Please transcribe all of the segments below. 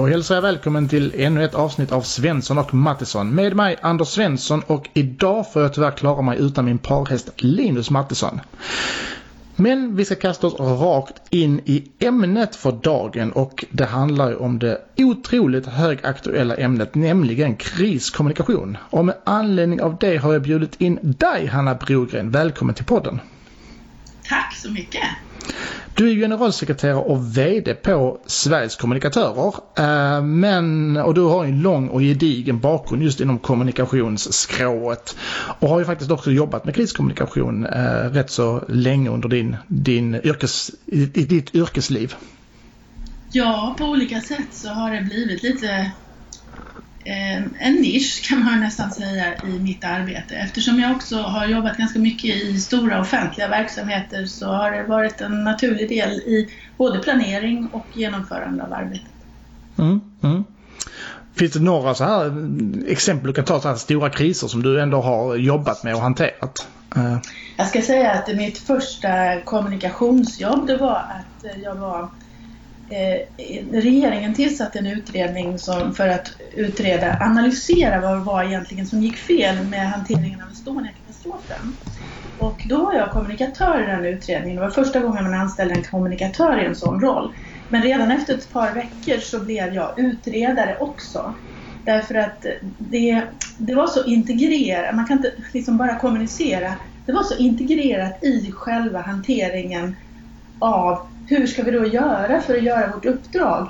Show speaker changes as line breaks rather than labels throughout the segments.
Då hälsar jag välkommen till ännu ett avsnitt av Svensson och Mattisson med mig Anders Svensson och idag får jag tyvärr klara mig utan min parhäst Linus Mattisson. Men vi ska kasta oss rakt in i ämnet för dagen och det handlar ju om det otroligt högaktuella ämnet nämligen kriskommunikation. Och med anledning av det har jag bjudit in dig Hanna Brogren. Välkommen till podden!
Tack så mycket!
Du är generalsekreterare och VD på Sveriges kommunikatörer. Eh, men, och du har en lång och gedigen bakgrund just inom kommunikationsskrået. Och har ju faktiskt också jobbat med kriskommunikation eh, rätt så länge under din, din yrkes, ditt yrkesliv.
Ja, på olika sätt så har det blivit lite en nisch kan man nästan säga i mitt arbete. Eftersom jag också har jobbat ganska mycket i stora offentliga verksamheter så har det varit en naturlig del i både planering och genomförande av arbetet.
Mm, mm. Finns det några så här exempel du kan ta, så här stora kriser som du ändå har jobbat med och hanterat?
Eh. Jag ska säga att mitt första kommunikationsjobb det var att jag var Eh, regeringen tillsatte en utredning som, för att utreda, analysera vad det var egentligen som gick fel med hanteringen av Estonia-katastrofen. Och då var jag kommunikatör i den utredningen. Det var första gången man anställde en kommunikatör i en sån roll. Men redan efter ett par veckor så blev jag utredare också. Därför att det, det var så integrerat, man kan inte liksom bara kommunicera. Det var så integrerat i själva hanteringen av hur ska vi då göra för att göra vårt uppdrag?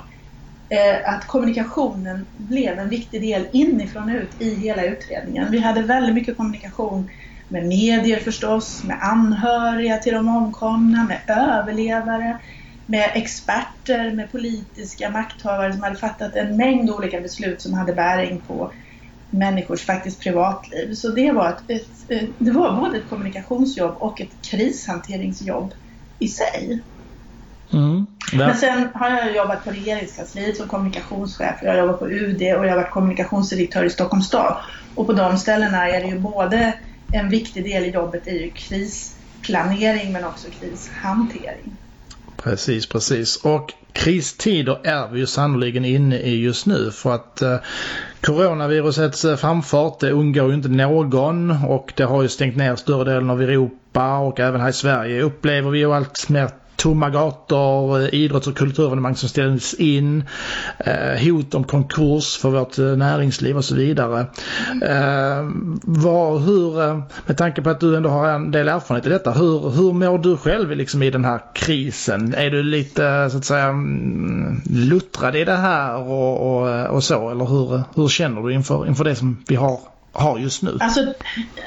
Eh, att kommunikationen blev en viktig del inifrån och ut i hela utredningen. Vi hade väldigt mycket kommunikation med medier förstås, med anhöriga till de omkomna, med överlevare, med experter, med politiska makthavare som hade fattat en mängd olika beslut som hade bäring på människors faktiskt privatliv. Så det var, ett, ett, det var både ett kommunikationsjobb och ett krishanteringsjobb i sig. Mm. Men sen har jag jobbat på regeringskansliet som kommunikationschef. Jag har jobbat på UD och jag har varit kommunikationsdirektör i Stockholms stad. Och på de ställena är det ju både en viktig del i jobbet är ju krisplanering men också krishantering.
Precis, precis. Och kristider är vi ju sannoliken inne i just nu för att eh, coronavirusets eh, framfart det undgår ju inte någon och det har ju stängt ner större delen av Europa och även här i Sverige upplever vi ju allt mer tomma gator, eh, idrotts och kulturevenemang som ställs in, eh, hot om konkurs för vårt eh, näringsliv och så vidare. Eh, var, hur, med tanke på att du ändå har en del erfarenhet i detta, hur, hur mår du själv liksom i den här krisen? Är du lite så att säga mm, luttrad i det här och, och, och så eller hur, hur känner du inför, inför det som vi har har just nu?
Alltså,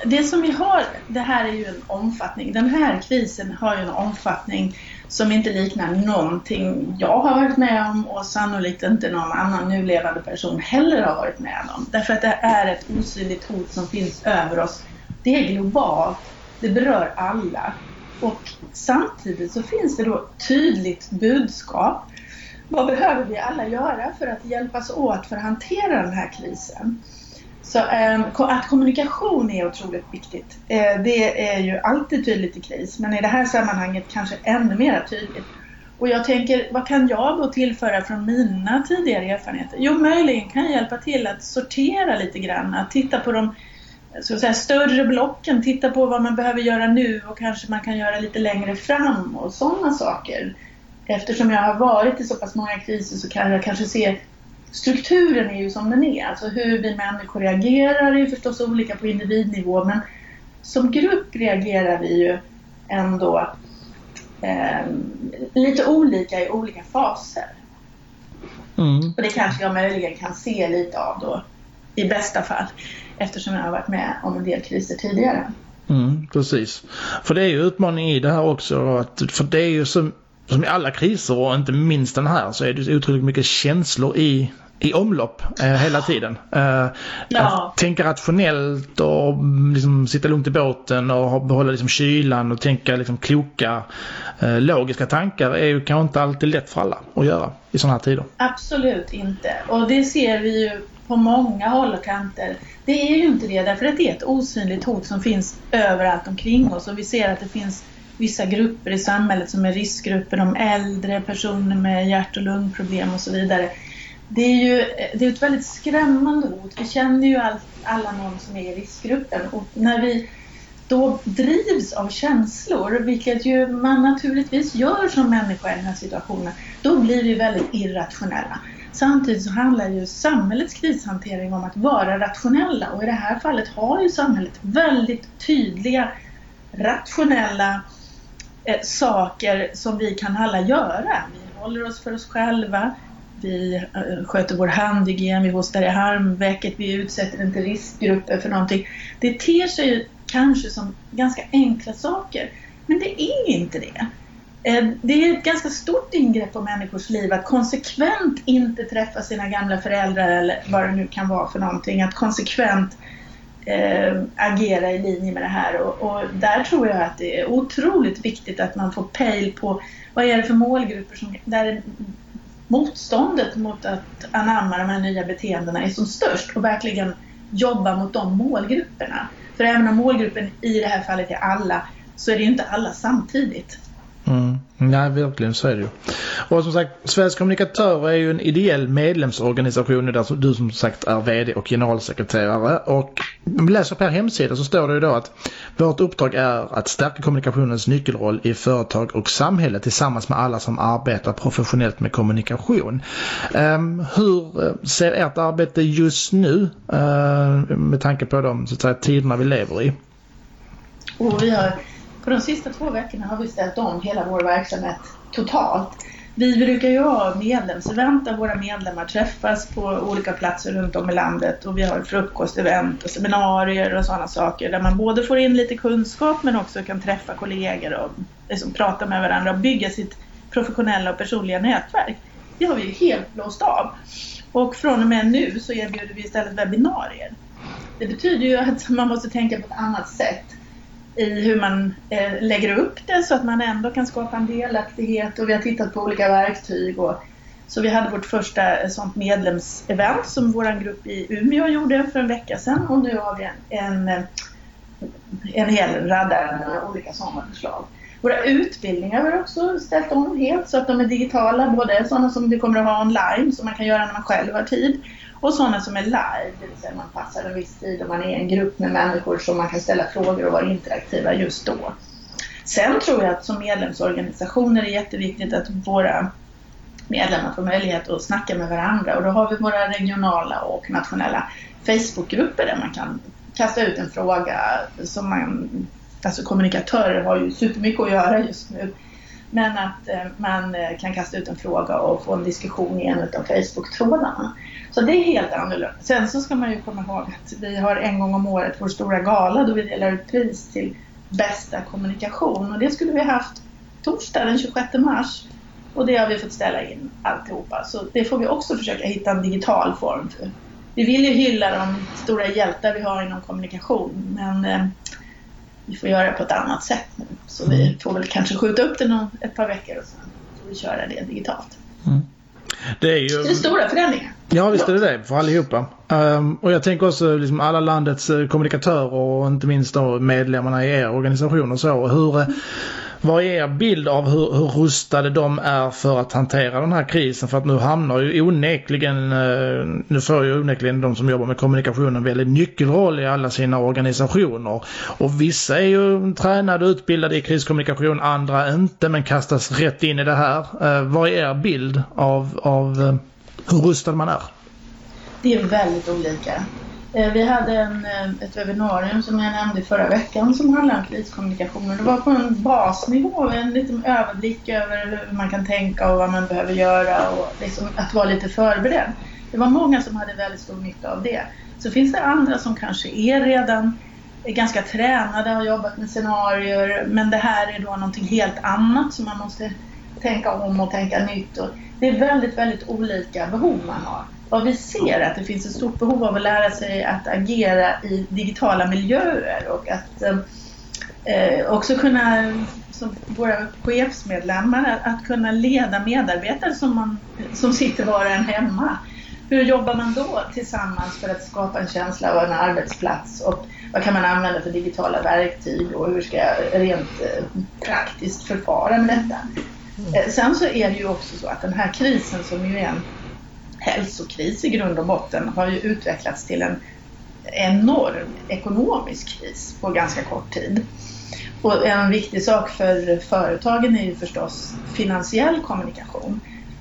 det som vi har, det här är ju en omfattning. Den här krisen har ju en omfattning som inte liknar någonting jag har varit med om och sannolikt inte någon annan nu levande person heller har varit med om. Därför att det är ett osynligt hot som finns över oss. Det är globalt, det berör alla. Och samtidigt så finns det då tydligt budskap. Vad behöver vi alla göra för att hjälpas åt för att hantera den här krisen? Så ehm, att kommunikation är otroligt viktigt. Eh, det är ju alltid tydligt i kris, men i det här sammanhanget kanske ännu mer tydligt. Och jag tänker, vad kan jag då tillföra från mina tidigare erfarenheter? Jo, möjligen kan jag hjälpa till att sortera lite grann, att titta på de så säga, större blocken, titta på vad man behöver göra nu och kanske man kan göra lite längre fram och sådana saker. Eftersom jag har varit i så pass många kriser så kan jag kanske se strukturen är ju som den är. Alltså hur vi människor reagerar är ju förstås olika på individnivå men som grupp reagerar vi ju ändå eh, lite olika i olika faser. Mm. Och det kanske jag möjligen kan se lite av då i bästa fall eftersom jag har varit med om en del kriser tidigare.
Mm, precis. För det är ju utmaning i det här också. Att, för det är ju som, som i alla kriser och inte minst den här så är det otroligt mycket känslor i i omlopp eh, hela tiden. Eh, ja. Tänka rationellt och liksom, sitta lugnt i båten och behålla liksom, kylan och tänka liksom, kloka eh, logiska tankar är ju kanske inte alltid lätt för alla att göra i sådana här tider.
Absolut inte. Och det ser vi ju på många håll och kanter. Det är ju inte det därför att det är ett osynligt hot som finns överallt omkring oss och vi ser att det finns vissa grupper i samhället som är riskgrupper, de äldre, personer med hjärt och lungproblem och så vidare det är ju det är ett väldigt skrämmande hot. Vi känner ju all, alla någon som är i riskgruppen och när vi då drivs av känslor, vilket ju man naturligtvis gör som människa i den här situationen, då blir vi väldigt irrationella. Samtidigt så handlar ju samhällets krishantering om att vara rationella och i det här fallet har ju samhället väldigt tydliga rationella eh, saker som vi kan alla göra. Vi håller oss för oss själva, vi eh, sköter vår handhygien, vi hostar i harmväcket, vi utsätter inte riskgrupper för någonting. Det ter sig kanske som ganska enkla saker, men det är inte det. Eh, det är ett ganska stort ingrepp på människors liv att konsekvent inte träffa sina gamla föräldrar eller vad det nu kan vara för någonting. Att konsekvent eh, agera i linje med det här och, och, där tror jag att det är otroligt viktigt att man får pejl på vad är det för målgrupper som, där motståndet mot att anamma de här nya beteendena är som störst och verkligen jobba mot de målgrupperna. För även om målgruppen i det här fallet är alla så är det inte alla samtidigt.
Mm. Nej, verkligen så är det ju. Och som sagt, Sveriges kommunikatörer är ju en ideell medlemsorganisation där du som sagt är VD och generalsekreterare. Och om vi läser på er hemsida så står det ju då att vårt uppdrag är att stärka kommunikationens nyckelroll i företag och samhälle tillsammans med alla som arbetar professionellt med kommunikation. Um, hur eh, ser ert arbete just nu uh, med tanke på de så att säga, tiderna vi lever i?
Och vi har på de sista två veckorna har vi ställt om hela vår verksamhet totalt. Vi brukar ju ha medlemsevent där våra medlemmar träffas på olika platser runt om i landet och vi har frukostevent och seminarier och sådana saker där man både får in lite kunskap men också kan träffa kollegor och liksom prata med varandra och bygga sitt professionella och personliga nätverk. Det har vi ju helt blåst av. Och från och med nu så erbjuder vi istället webbinarier. Det betyder ju att man måste tänka på ett annat sätt i hur man eh, lägger upp det så att man ändå kan skapa en delaktighet och vi har tittat på olika verktyg. Och, så vi hade vårt första eh, sånt medlemsevent som vår grupp i Umeå gjorde för en vecka sedan och nu har vi en, en, eh, en hel radda med olika sådana förslag. Våra utbildningar har vi också ställt om helt så att de är digitala, både sådana som du kommer att ha online som man kan göra när man själv har tid och sådana som är live, det vill säga man passar en viss tid och man är en grupp med människor som man kan ställa frågor och vara interaktiva just då. Sen tror jag att som medlemsorganisationer är det jätteviktigt att våra medlemmar får möjlighet att snacka med varandra och då har vi våra regionala och nationella Facebookgrupper där man kan kasta ut en fråga som man, alltså kommunikatörer har ju supermycket att göra just nu. Men att eh, man eh, kan kasta ut en fråga och få en diskussion i en av Facebook-trådarna. Så det är helt annorlunda. Sen så ska man ju komma ihåg att vi har en gång om året vår stora gala då vi delar ut pris till bästa kommunikation och det skulle vi haft torsdag den 26 mars och det har vi fått ställa in alltihopa. Så det får vi också försöka hitta en digital form för. Vi vill ju hylla de stora hjältar vi har inom kommunikation men eh, vi får göra det på ett annat sätt nu. Så vi mm. får väl kanske skjuta upp det någon, ett par veckor och sen får vi köra det digitalt. Mm.
Det är ju...
Det är stora förändringar.
Ja visst är det det för allihopa. Um, och jag tänker också liksom alla landets eh, kommunikatörer och inte minst då medlemmarna i er organisation och så. Hur, mm. Vad är er bild av hur, hur rustade de är för att hantera den här krisen? För att nu hamnar ju onekligen, eh, nu får ju onekligen de som jobbar med kommunikation en väldigt nyckelroll i alla sina organisationer. Och vissa är ju tränade och utbildade i kriskommunikation, andra inte men kastas rätt in i det här. Eh, vad är er bild av, av eh, hur rustad man är?
Det är väldigt olika. Eh, vi hade en, eh, ett webbinarium som jag nämnde förra veckan som handlade om kriskommunikation. Det var på en basnivå, en liten överblick över hur man kan tänka och vad man behöver göra och liksom att vara lite förberedd. Det var många som hade väldigt stor nytta av det. Så finns det andra som kanske är redan är ganska tränade och har jobbat med scenarier men det här är då någonting helt annat som man måste tänka om och tänka nytt. Och det är väldigt, väldigt olika behov man har vad vi ser att det finns ett stort behov av att lära sig att agera i digitala miljöer och att eh, också kunna, som våra chefsmedlemmar, att, kunna leda medarbetare som, man, som sitter var och en hemma. Hur jobbar man då tillsammans för att skapa en känsla av en arbetsplats och vad kan man använda för digitala verktyg och hur ska jag rent eh, praktiskt förfara med detta? Eh, sen så är det ju också så att den här krisen som ju är en hälsokris i grund och botten har ju utvecklats till en enorm ekonomisk kris på ganska kort tid. Och en viktig sak för företagen är ju förstås finansiell kommunikation.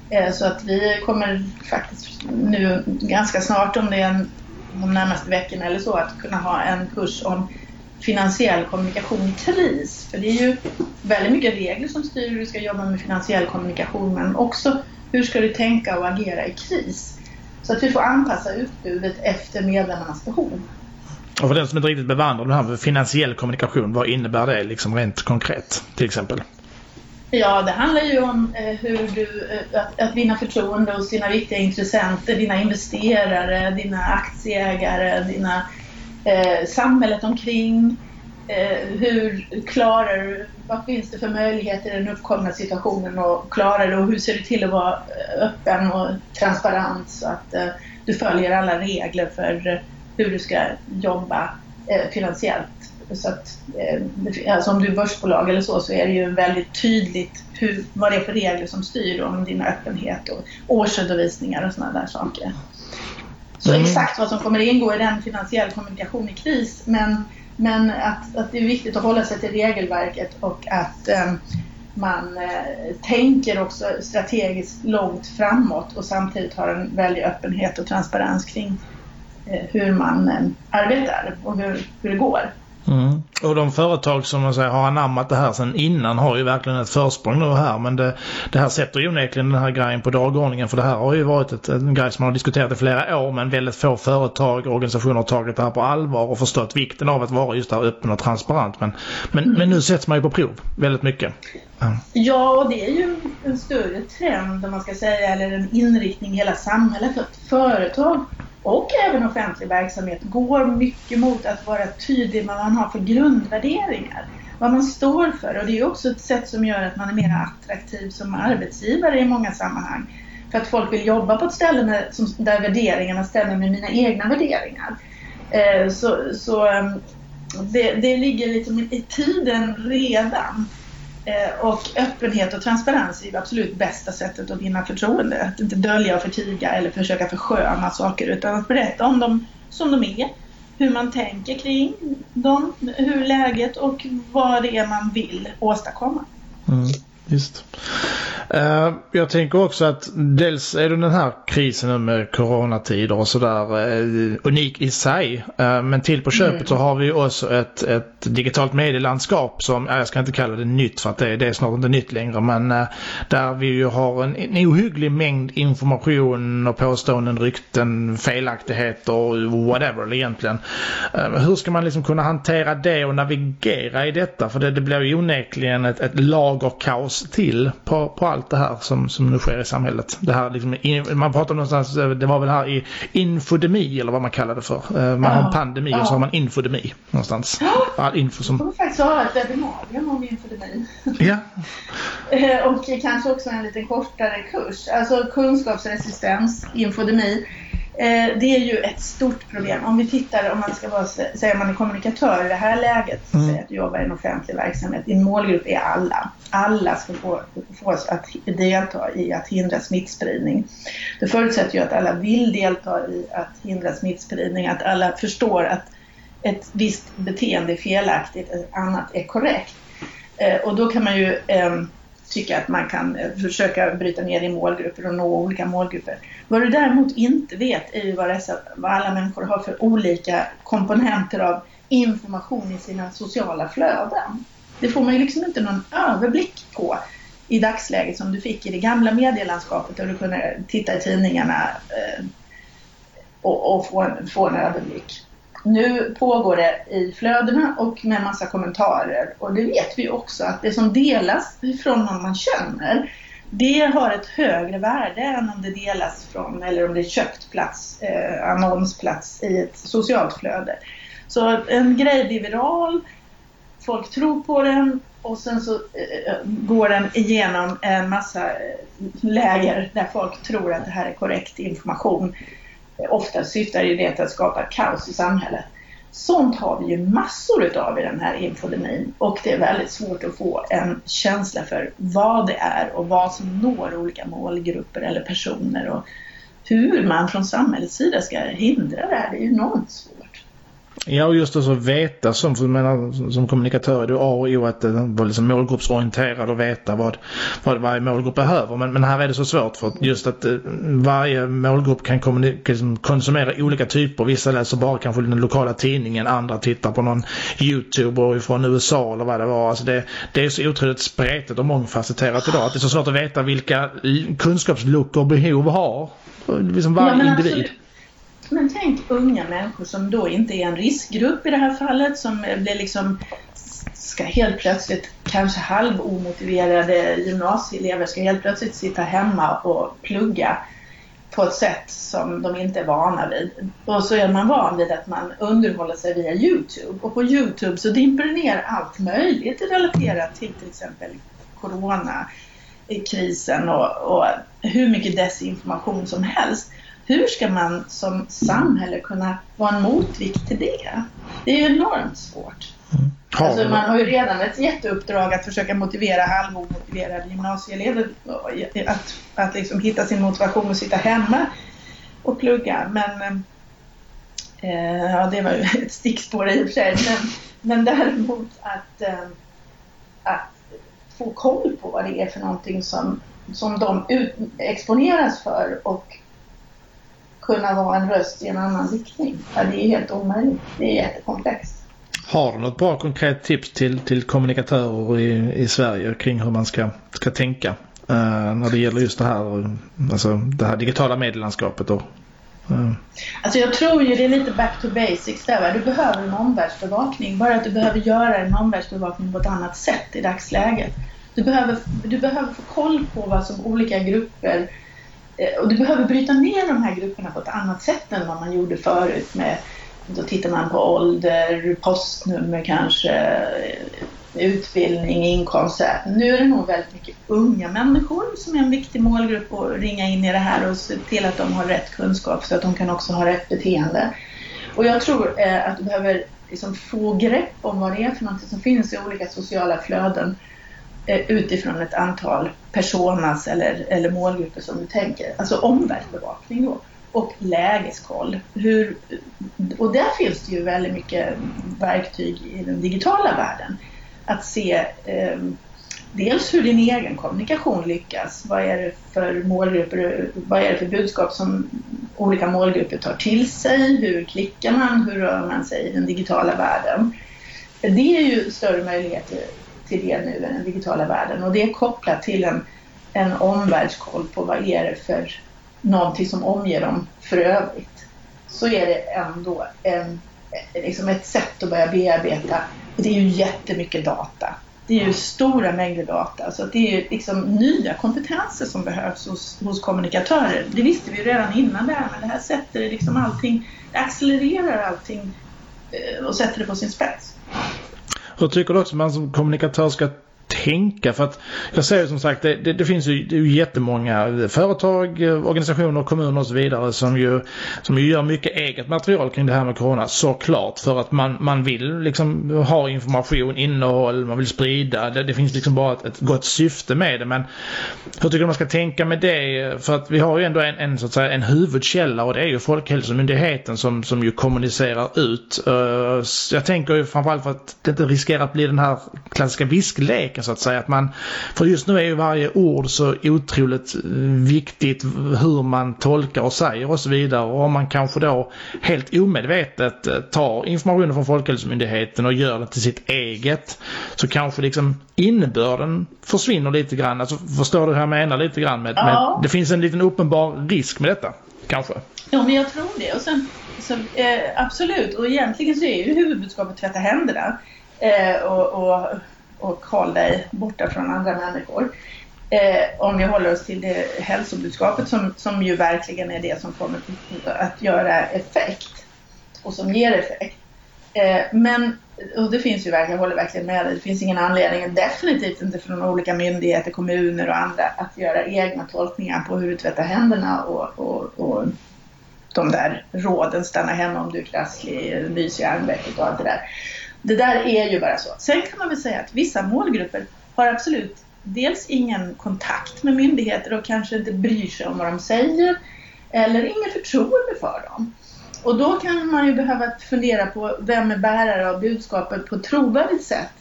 Eh, så att vi kommer faktiskt nu ganska snart, om det är en, de närmaste veckorna eller så, att kunna ha en kurs om finansiell kommunikation i kris. För det är ju väldigt mycket regler som styr hur du ska jobba med finansiell kommunikation men också hur ska du tänka och agera i kris. Så att vi får anpassa utbudet efter medlemmarnas behov.
Och för den som inte riktigt bevandrad det här med finansiell kommunikation, vad innebär det liksom rent konkret till exempel?
Ja, det handlar ju om eh, hur du, eh, att, att vinna förtroende hos dina viktiga intressenter, dina investerare, dina aktieägare, dina eh, samhället omkring. Eh, hur klarar du, vad finns det för möjligheter i den uppkomna situationen och klarar du och hur ser du till att vara eh, öppen och transparent så att eh, du följer alla regler för eh, hur du ska jobba eh, finansiellt. Så att, eh, alltså om du är börsbolag eller så, så är det ju väldigt tydligt hur, vad det är för regler som styr om din öppenhet och årsredovisningar och sådana där saker. Så mm. exakt vad som kommer ingå i den finansiell kommunikation i kris, men, men att, att det är viktigt att hålla sig till regelverket och att eh, man eh, tänker också strategiskt långt framåt och samtidigt har en väldig öppenhet och transparens kring Eh, hur man eh, arbetar och hur, hur det går.
Mm. Och de företag som man säger, har anammat det här sedan innan har ju verkligen ett försprång nu här. Men det, det här sätter ju onekligen den här grejen på dagordningen. För det här har ju varit ett, en grej som man har diskuterat i flera år. Men väldigt få företag och organisationer har tagit det här på allvar och förstått vikten av att vara just där öppen och transparent. Men, men, mm. men nu sätts man ju på prov väldigt mycket.
Ja, Ja, det är ju en större trend om man ska säga, eller en inriktning i hela samhället. Att företag och även offentlig verksamhet går mycket mot att vara tydlig med vad man har för grundvärderingar. Vad man står för och det är också ett sätt som gör att man är mer attraktiv som arbetsgivare i många sammanhang. För att folk vill jobba på ett ställe med, som, där värderingarna stämmer med mina egna värderingar. Eh, så så ehm, det, det ligger liksom i tiden redan. Eh, och öppenhet och transparens är det absolut bästa sättet att vinna förtroende. Att inte dölja och förtiga eller försöka försköna saker utan att berätta om dem som de är. Hur man tänker kring dem, hur läget och vad det är man vill åstadkomma.
Mm, just. Uh, jag tänker också att dels är det den här krisen nu med coronatider och sådär uh, unik i sig. Uh, men till på köpet mm. så har vi också ett, ett digitalt medielandskap som, jag ska inte kalla det nytt för att det, det är snart inte nytt längre men där vi ju har en, en ohygglig mängd information och påståenden, rykten, felaktigheter, whatever egentligen. Hur ska man liksom kunna hantera det och navigera i detta? För det, det blir ju onekligen ett, ett lagerkaos till på, på allt det här som, som nu sker i samhället. Det här liksom, man pratar någonstans, det var väl här i infodemi eller vad man kallar det för. Eh, man har en pandemi ja. och så har man infodemi någonstans.
All info som... Jag kommer faktiskt ha ett webbinarium om infodemi.
Ja.
Eh, och kanske också en lite kortare kurs. Alltså kunskapsresistens, infodemi. Eh, det är ju ett stort problem. Om vi tittar, om man ska vara, säger man är kommunikatör i det här läget, mm. säger att du jobbar i en offentlig verksamhet, din målgrupp är alla. Alla ska få, få oss att delta i att hindra smittspridning. Det förutsätter ju att alla vill delta i att hindra smittspridning, att alla förstår att ett visst beteende är felaktigt, ett annat är korrekt. Eh, och då kan man ju ehm, tycka att man kan eh, försöka bryta ner i målgrupper och nå olika målgrupper. Vad du däremot inte vet är ju vad, dessa, vad alla människor har för olika komponenter av information i sina sociala flöden. Det får man ju liksom inte någon överblick på i dagsläget som du fick i det gamla medielandskapet där du kunde titta i tidningarna eh, och, och få, en, få en överblick. Nu pågår det i flödena och med massa kommentarer och det vet vi också att det som delas från någon man känner det har ett högre värde än om det delas från eller om det är köpt plats, eh, annonsplats i ett socialt flöde. Så en grej blir viral, folk tror på den och sen så eh, eh går den igenom en massa eh, läger där folk tror att det här är korrekt information. Ofta syftar ju det till att skapa kaos i samhället. Sånt har vi ju massor utav i den här infodemin och det är väldigt svårt att få en känsla för vad det är och vad som når olika målgrupper eller personer och hur man från samhällets sida ska hindra det här. Det är ju enormt svårt.
Ja, och just att veta som, för menar, som kommunikatör är det A och O att vara liksom målgruppsorienterad och veta vad, vad varje målgrupp behöver. Men, men här är det så svårt för just att eh, varje målgrupp kan liksom konsumera olika typer. Vissa läser bara kanske den lokala tidningen, andra tittar på någon YouTube från USA eller vad det var. Alltså det, det är så otroligt spretigt och mångfacetterat idag att det är så svårt att veta vilka kunskapsluckor och behov har liksom varje ja, individ. Absolut.
Men tänk unga människor som då inte är en riskgrupp i det här fallet, som blir liksom ska helt plötsligt, kanske halvomotiverade gymnasieelever ska helt plötsligt sitta hemma och plugga på ett sätt som de inte är vana vid. Och så är man van vid att man underhåller sig via Youtube. Och på Youtube så dimper det ner allt möjligt relaterat till till exempel coronakrisen och, och hur mycket desinformation som helst. Hur ska man som samhälle kunna vara en motvikt till det? Det är ju enormt svårt. Mm. Alltså man har ju redan ett jätteuppdrag att försöka motivera halvomotiverade gymnasieelever att, att liksom hitta sin motivation och sitta hemma och plugga. Men eh, ja, det var ju ett stickspår i och för sig. Men, men däremot att, eh, att få koll på vad det är för någonting som, som de ut, exponeras för och kunna vara en röst i en annan riktning. Ja, det är helt omöjligt. Det är jättekomplext.
Har du något bra konkret tips till, till kommunikatörer i, i Sverige kring hur man ska, ska tänka uh, när det gäller just det här, alltså det här digitala medielandskapet? Och,
uh. Alltså jag tror ju det är lite back to basics där. Va? Du behöver en omvärldsbevakning. Bara att du behöver göra en omvärldsbevakning på ett annat sätt i dagsläget. Du behöver, du behöver få koll på vad som olika grupper Eh, Eh, och du behöver bryta ner de här grupperna på ett annat sätt än vad man gjorde förut. Med, då tittar man på ålder, postnummer kanske, eh, utbildning, inkomst. Nu är det nog väldigt mycket unga människor som är en viktig målgrupp att ringa in i det här och se till att de har rätt kunskap så att de kan också ha rätt beteende. Och jag tror eh, att du behöver liksom få grepp om vad det är för något som finns i olika sociala flöden Eh, Eh, utifrån ett antal personas eller, eller målgrupper som du tänker. Alltså omvärldsbevakning då. Och lägeskoll. Hur, och där finns det ju väldigt mycket verktyg i den digitala världen. Att se eh, dels hur din egen kommunikation lyckas. Vad är det för målgrupper, vad är det för budskap som olika målgrupper tar till sig? Hur klickar man? Hur rör man sig i den digitala världen? Det är ju större möjligheter till det nu i den digitala världen och det är kopplat till en, en omvärldskoll på vad är det för någonting som omger dem för övrigt. Så är det ändå en, liksom ett sätt att börja bearbeta. Det är ju jättemycket data. Det är ju stora mängder data. Så det är ju liksom nya kompetenser som behövs hos, hos kommunikatörer. Det visste vi ju redan innan det här, men det här sätter liksom allting, det accelererar allting eh, och sätter det på sin spets.
Hur tycker du också man som kommunikatör ska tänka? För att jag säger som sagt, det, det, det finns ju, det är ju jättemånga företag, eh, organisationer, kommuner och så vidare som ju, som ju gör mycket eget material kring det här med corona såklart för att man, man vill liksom ha information, innehåll, man vill sprida. Det, det finns liksom bara ett, ett gott syfte med det men hur tycker du man ska tänka med det? För att vi har ju ändå en, en, så att säga, en huvudkälla och det är ju Folkhälsomyndigheten som, som ju kommunicerar ut. Eh, jag tänker ju framförallt för att det inte riskerar att bli den här klassiska viskleken så att säga. Att man, för just nu är ju varje ord så otroligt eh, viktigt hur man tolkar och säger och så vidare. Och om man kanske då helt omedvetet eh, tar informationen från Folkhälsomyndigheten och gör det till sitt eget så kanske liksom innebörden försvinner lite grann. Alltså förstår du hur jag menar lite grann? Med, ja. med, det finns en liten uppenbar risk med detta, kanske.
Ja, men jag tror det. Och sen, så, eh, absolut, och egentligen så är ju huvudbudskapet tvätta händerna. Eh, och, och och håll dig borta från andra människor. Eh, om vi håller oss till det hälsobudskapet som, som ju verkligen är det som kommer att göra effekt och som ger effekt. Eh, men, och det finns ju verkligen, jag håller verkligen med dig, det finns ingen anledning, definitivt inte från olika myndigheter, kommuner och andra, att göra egna tolkningar på hur du tvättar händerna och, och, och de där råden, stanna hemma om du är krasslig, nys i armvecket och allt det där. Det där är ju bara så. Sen kan man väl säga att vissa målgrupper har absolut dels ingen kontakt med myndigheter och kanske inte bryr sig om vad de säger. eller inget förtroende för dem. Och då kan man ju behöva fundera på vem är bärare av budskapet på ett trovärdigt sätt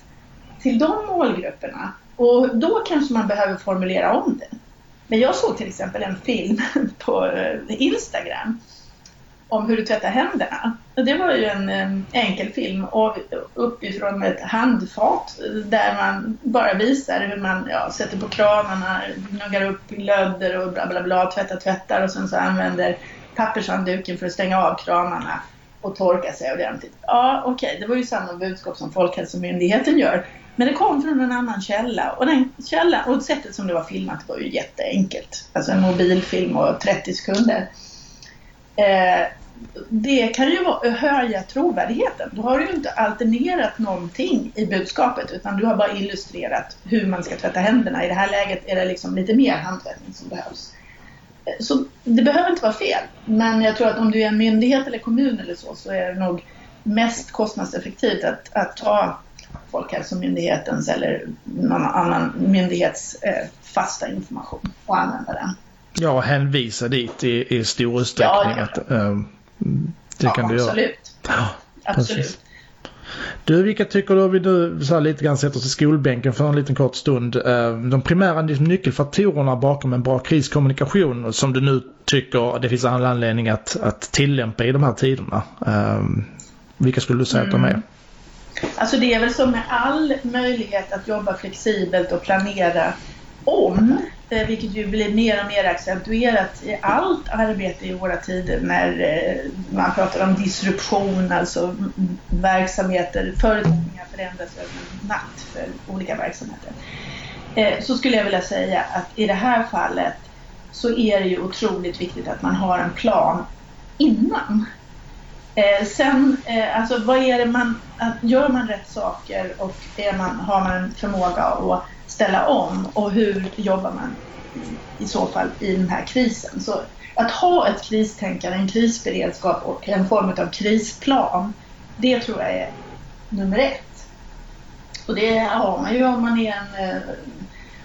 till de målgrupperna. Och då kanske man behöver formulera om det. Men jag såg till exempel en film på eh, Instagram om hur du tvättar händerna. Det var ju en enkel film och uppifrån ett handfat där man bara visar hur man ja, sätter på kranarna, gnuggar upp glöder och bla bla bla, tvättar, tvättar och sen så använder pappershandduken för att stänga av kranarna och torka sig ordentligt. Ja, okej, okay, det var ju samma budskap som Folkhälsomyndigheten gör. Men det kom från en annan källa och den källa, och sättet som det var filmat var ju jätteenkelt. Alltså en mobilfilm och 30 sekunder. Eh, det kan ju höja trovärdigheten. Då har du ju inte alternerat någonting i budskapet utan du har bara illustrerat hur man ska tvätta händerna. I det här läget är det liksom lite mer handtvättning som behövs. Så det behöver inte vara fel. Men jag tror att om du är en myndighet eller kommun eller så, så är det nog mest kostnadseffektivt att, att ta Folkhälsomyndighetens eller någon annan myndighets eh, fasta information och använda den.
Ja, hänvisa dit i, i stor utsträckning. Ja, att, äh, det
ja,
kan du
absolut.
göra. Ja,
absolut.
Du, vilka tycker du, vi nu så här lite grann sätter oss i skolbänken för en liten kort stund. Eh, de primära nyckelfaktorerna bakom en bra kriskommunikation som du nu tycker det finns all anledning att, att tillämpa i de här tiderna. Eh, vilka skulle du säga att de är? Mm.
Alltså det är väl som med all möjlighet att jobba flexibelt och planera om, eh, vilket ju blir mer och mer accentuerat i allt arbete i våra tider när eh, man pratar om disruption, alltså verksamheter, förutsättningar förändras över en natt för olika verksamheter. Eh, så skulle jag vilja säga att i det här fallet så är det ju otroligt viktigt att man har en plan innan. sen, alltså vad är det man, gör man rätt saker och är man, har man en förmåga att ställa om och hur jobbar man i så fall i den här krisen. Så att ha ett kristänkande, en krisberedskap och en form av krisplan, det tror jag är nummer ett. Och det har man ju om man är en eh,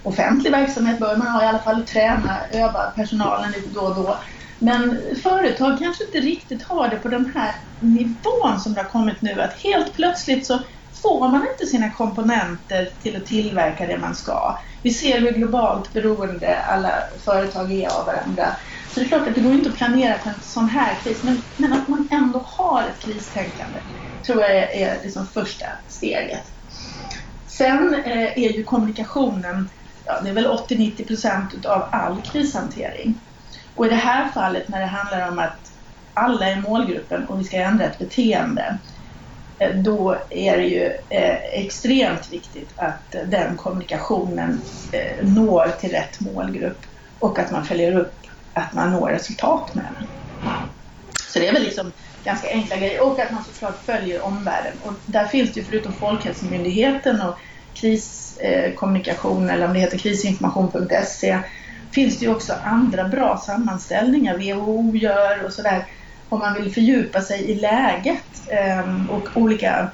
offentlig verksamhet, bör man ha i alla fall träna, öva personalen lite då och då. Men företag kanske inte riktigt har det på den här nivån som det har kommit nu, att helt plötsligt så får man inte sina komponenter till att tillverka det man ska. Vi ser hur globalt beroende alla företag är av varandra. Så det är klart att det går inte att planera för en sån här kris, men, men att man ändå har ett kristänkande tror jag är, är liksom första steget. Sen eh, är ju kommunikationen, ja, det är väl 80-90 procent av all krishantering. Och i det här fallet när det handlar om att alla är målgruppen och vi ska ändra ett beteende Eh, då är det ju eh, extremt viktigt att eh, den kommunikationen når till rätt målgrupp och att man följer upp att man når resultat med den. Så det är väl liksom ganska enkla grejer och att man såklart följer omvärlden. Och där finns det ju förutom Folkhälsomyndigheten och kriskommunikation eller om det heter krisinformation.se finns det ju också andra bra sammanställningar WHO gör och sådär om man vill fördjupa sig i läget ehm, och olika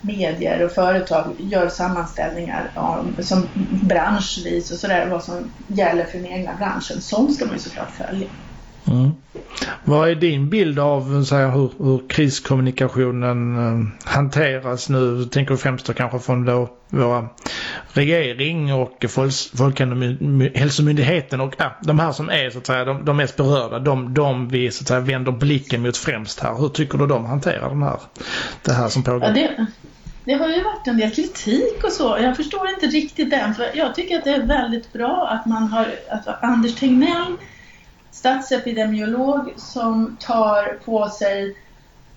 medier och företag gör sammanställningar om, som branschvis och sådär vad som gäller för den egna branschen. Sånt ska man ju såklart följa.
Mm. Vad är din bild av så här, hur, hur kriskommunikationen eh, hanteras nu? Tänker du främst kanske från då, våra regering och Folkhälsomyndigheten och ja, de här som är så att säga de, de mest berörda. De, de vi så att säga vänder blicken mot främst här. Hur tycker du de hanterar den här, det här som pågår?
Ja, det, det har ju varit en del kritik och så. Jag förstår inte riktigt den. För jag tycker att det är väldigt bra att man har att Anders Tegnell statsepidemiolog som tar på sig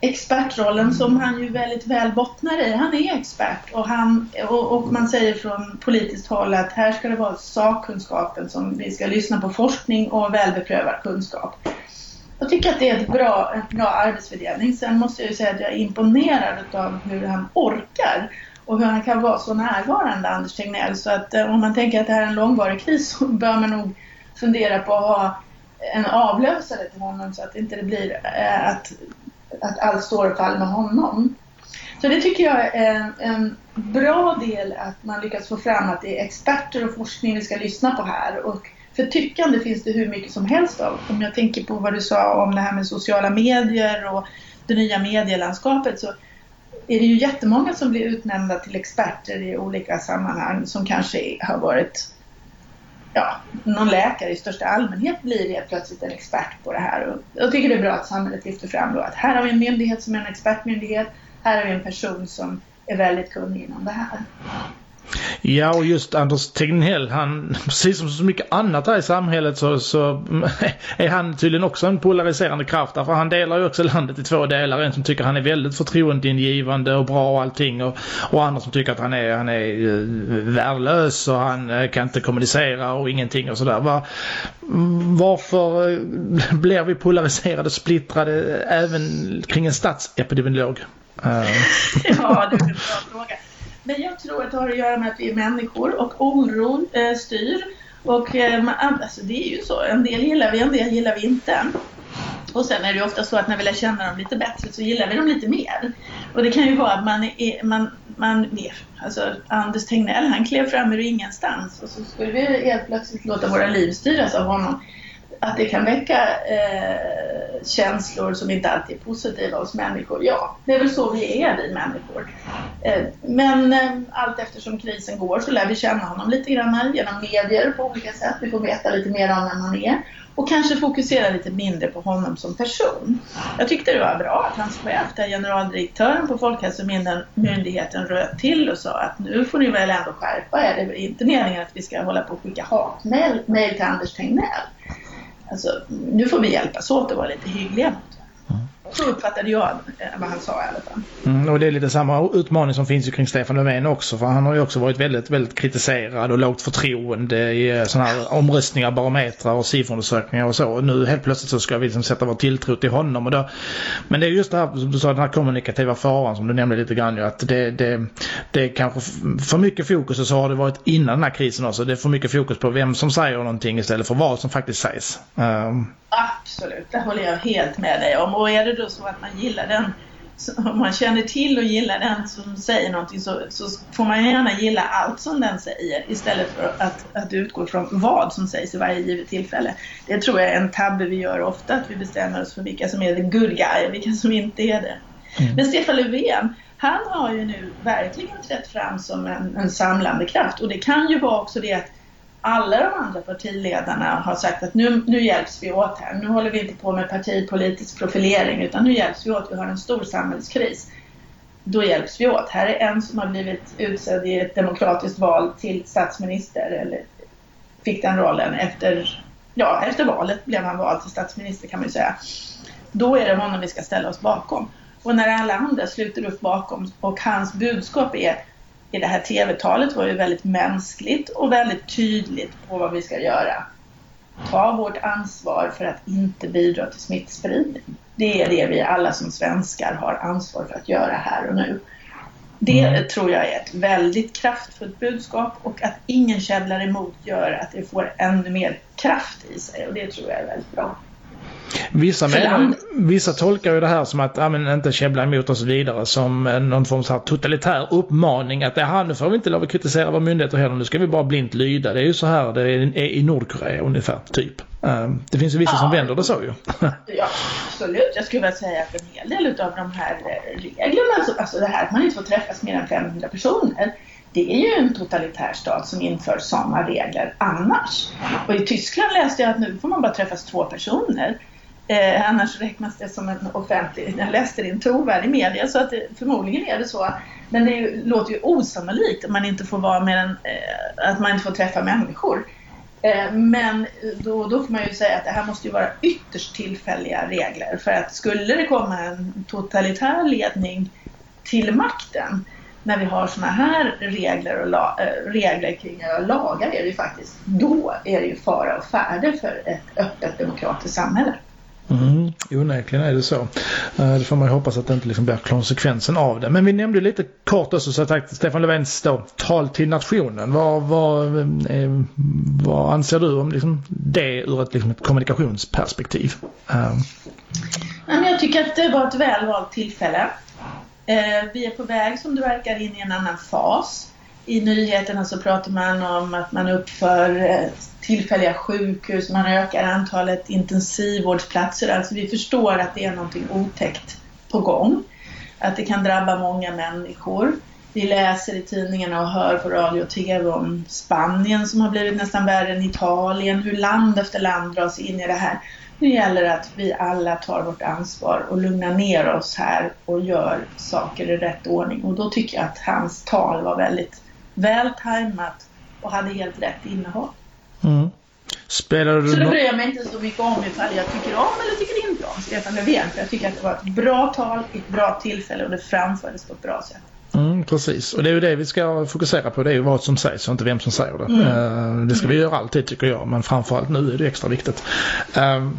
expertrollen som han ju väldigt väl bottnar i. Han är expert och, han, och, och, man säger från politiskt håll att här ska det vara sakkunskapen som vi ska lyssna på forskning och välbeprövad kunskap. Jag tycker att det är ett bra, en bra arbetsfördelning. Sen måste jag ju säga att jag är imponerad av hur han orkar och hur han kan vara så närvarande, Anders Tegnell. Så att eh, om man tänker att det här är en långvarig kris så bör man nog fundera på att ha en avlösare till honom så att inte det blir eh, att, att allt står och faller med honom. Så det tycker jag är en, en, bra del att man lyckas få fram att det är experter och forskning vi ska lyssna på här och För tyckande finns det hur mycket som helst av. Om jag tänker på vad du sa om det här med sociala medier och det nya medielandskapet så är det ju jättemånga som blir utnämnda till experter i olika sammanhang som kanske har varit ja, någon läkare i största allmänhet blir helt plötsligt en expert på det här. Och jag tycker det är bra att samhället lyfter fram då att här har vi en myndighet som är en expertmyndighet. Här har vi en person som är väldigt kunnig inom det här.
Ja, och just Anders Tegnell, han, precis som så mycket annat här i samhället så, så är han tydligen också en polariserande kraft. Därför han delar ju också landet i två delar. En som tycker han är väldigt förtroendeingivande och bra och allting. Och, och andra som tycker att han är, han är eh, värdelös och han eh, kan inte kommunicera och ingenting och sådär. Var, varför eh, blir vi polariserade, splittrade även kring en statsepidemiolog?
ja, det är en bra fråga. Men jag tror att det har att göra med att vi är människor och oron eh, styr. Och eh, ah, alltså, det är ju så, en del gillar vi, en del gillar vi inte. Och sen är det ju ofta så att när vi lär känna dem lite bättre så gillar vi dem lite mer. Och det kan ju vara att man är, man, man alltså Anders Tegnell han klev fram ur ingenstans och så skulle vi helt plötsligt låta våra liv styras av honom att det kan väcka eh, känslor som inte alltid är positiva hos människor. Ja, det är väl så vi är, vi människor. Eh, men eh, allt eftersom krisen går så lär vi känna honom lite grann genom medier på olika sätt. Vi får veta lite mer om vem han är och kanske fokusera lite mindre på honom som person. Jag tyckte det var bra att hans chef, där generaldirektören på Folkhälsomyndigheten röt till och sa att nu får ni väl ändå skärpa er. Det är inte meningen att vi ska hålla på och skicka hatmejl till Anders Tegnell. Alltså, nu får vi hjälpas åt att vara lite hyggliga. mot så uppfattade jag eh, vad han sa i alla fall.
Mm, och det är lite samma utmaning som finns ju kring Stefan Löfven också. För han har ju också varit väldigt, väldigt kritiserad och lågt förtroende i eh, sådana här omröstningar, barometrar och SIFO-undersökningar och så. Och nu helt plötsligt så ska vi liksom sätta vår tilltro till honom. Och då, men det är just det här som du sa, den här kommunikativa faran som du nämnde lite grann ju. Att det, det, det är kanske för mycket fokus och så har det varit innan den här krisen också. Det är för mycket fokus på vem som säger någonting istället för vad som faktiskt sägs. Um,
Absolut, det håller jag helt med dig om. Och är det då så att man gillar den, om man känner till och gillar den som säger någonting så, så får man gärna gilla allt som den säger istället för att, att utgå från vad som sägs i varje givet tillfälle. Det tror jag är en tabbe vi gör ofta, att vi bestämmer oss för vilka som är the good guy och vilka som inte är det. Mm. Men Stefan Löfven, han har ju nu verkligen trätt fram som en, en samlande kraft och det kan ju vara också det att alla de andra partiledarna har sagt att nu, nu hjälps vi åt här. Nu håller vi inte på med partipolitisk profilering utan nu hjälps vi åt. Vi har en stor samhällskris. Då hjälps vi åt. Här är en som har blivit utsedd i ett demokratiskt val till statsminister eller fick den rollen efter, ja, efter valet blev han vald till statsminister kan man ju säga. Då är det honom vi ska ställa oss bakom. Och när alla andra sluter upp bakom och hans budskap är i det här tv-talet var ju väldigt mänskligt och väldigt tydligt på vad vi ska göra. Ta vårt ansvar för att inte bidra till smittspridning. Det är det vi alla som svenskar har ansvar för att göra här och nu. Det mm. tror jag är ett väldigt kraftfullt budskap och att ingen käbblar emot gör att det får ännu mer kraft i sig och det tror jag är väldigt bra.
Vissa, menar, vissa tolkar ju det här som att ja, men inte käbbla emot och så vidare som någon form av totalitär uppmaning att ja, nu får vi inte lov att kritisera våra myndigheter heller, nu ska vi bara blint lyda. Det är ju så här det är i Nordkorea ungefär, typ. Ehm, det finns ju vissa ja. som vänder det så ju.
ja, absolut. Jag skulle vilja säga att en hel del av de här reglerna, alltså, alltså det här att man inte får träffas mer än 500 personer, det är ju en totalitär stat som inför sådana regler annars. Och i Tyskland läste jag att nu får man bara träffas två personer. Eh, annars räknas det som en offentlig, jag läste det i en trovärdig media så att det, förmodligen är det så. Men det ju, låter ju osannolikt att man inte får vara med en, eh, att man inte får träffa människor. Eh, men då, då får man ju säga att det här måste ju vara ytterst tillfälliga regler för att skulle det komma en totalitär ledning till makten när vi har sådana här regler, och la, eh, regler kring lagar är det ju faktiskt, då är det ju fara och färde för ett öppet demokratiskt samhälle.
Mm, onekligen är det så. Eh, det får man ju hoppas att det inte liksom blir konsekvensen av det. Men vi nämnde lite kort också så tack Stefan Löfvens då, tal till nationen. Vad, vad, eh, vad anser du om liksom det ur ett, liksom ett kommunikationsperspektiv? Eh.
Jag tycker att det var ett välvalt tillfälle. Eh, vi är på väg som det verkar in i en annan fas. i nyheterna så pratar man om att man uppför tillfälliga sjukhus, man ökar antalet intensivvårdsplatser. Alltså vi förstår att det är någonting otäckt på gång. Att det kan drabba många människor. Vi läser i tidningarna och hör på radio och TV om Spanien som har blivit nästan värre än Italien, hur land efter land dras in i det här. Nu gäller det att vi alla tar vårt ansvar och lugnar ner oss här och gör saker i rätt ordning. Och då tycker jag att hans tal var väldigt väl tajmat och hade helt rätt innehåll. Mm.
Spelar du
så då bryr jag mig inte så mycket om ifall jag tycker om eller tycker inte om Stefan Löfven. För jag tycker att det var ett bra tal, ett bra tillfälle och det framfördes på ett bra sätt.
Mm, precis, och det är ju det vi ska fokusera på. Det är ju vad som sägs och inte vem som säger det. Mm. Uh, det ska vi göra alltid tycker jag, men framförallt nu är det extra viktigt. Uh,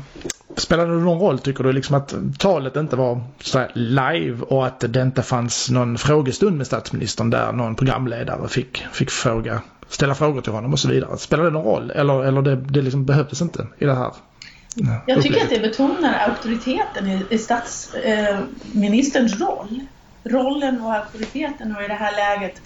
Spelade det någon roll tycker du liksom att talet inte var så live och att det inte fanns någon frågestund med statsministern där någon programledare fick, fick fråga, ställa frågor till honom och så vidare. Spelade det någon roll eller, eller det, det liksom behövdes inte i det här?
Jag tycker att det betonar auktoriteten i, i statsministerns eh, roll. Rollen och auktoriteten och i det här läget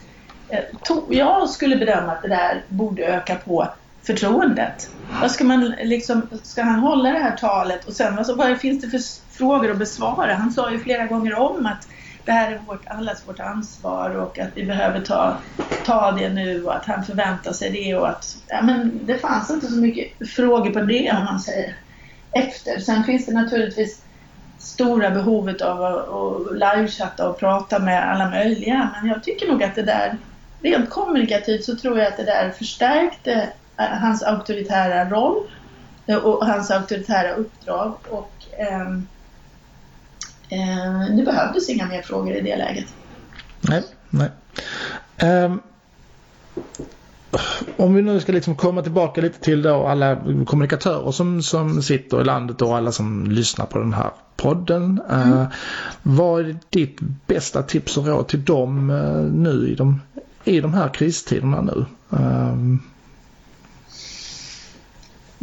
eh, to, jag skulle bedöma att det där borde öka på förtroendet. Vad ska, man liksom, ska han hålla det här talet och sen alltså, vad finns det för frågor att besvara? Han sa ju flera gånger om att det här är vårt, allas vårt ansvar och att vi behöver ta, ta det nu och att han förväntar sig det och att ja, men det fanns inte så mycket frågor på det om man säger efter. Sen finns det naturligtvis stora behovet av att livechatta och prata med alla möjliga men jag tycker nog att det där rent kommunikativt så tror jag att det där förstärkte hans auktoritära roll eh, och hans auktoritära uppdrag. Och eh, eh, det behövdes inga mer frågor i det läget.
Nej, nej. Um, om vi nu ska liksom komma tillbaka lite till då alla kommunikatörer som, som sitter i landet och alla som lyssnar på den här podden. Mm. Uh, vad är ditt bästa tips och råd till dem uh, nu i de, i de här kristiderna nu? Uh,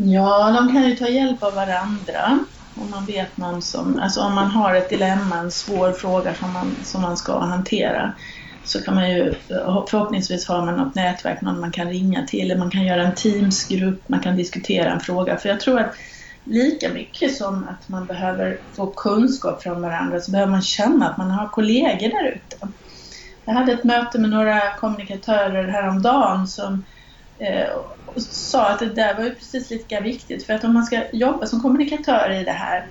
Ja, de kan ju ta hjälp av varandra. Om man vet någon som, alltså om man har ett dilemma, en svår fråga som man, som man ska hantera så kan man ju förhoppningsvis har man något nätverk, någon man kan ringa till, man kan göra en Teamsgrupp, man kan diskutera en fråga. För jag tror att lika mycket som att man behöver få kunskap från varandra så behöver man känna att man har kollegor där ute. Jag hade ett möte med några kommunikatörer häromdagen som Eh, och sa att det där var ju precis lika viktigt för att om man ska jobba som kommunikatör i det här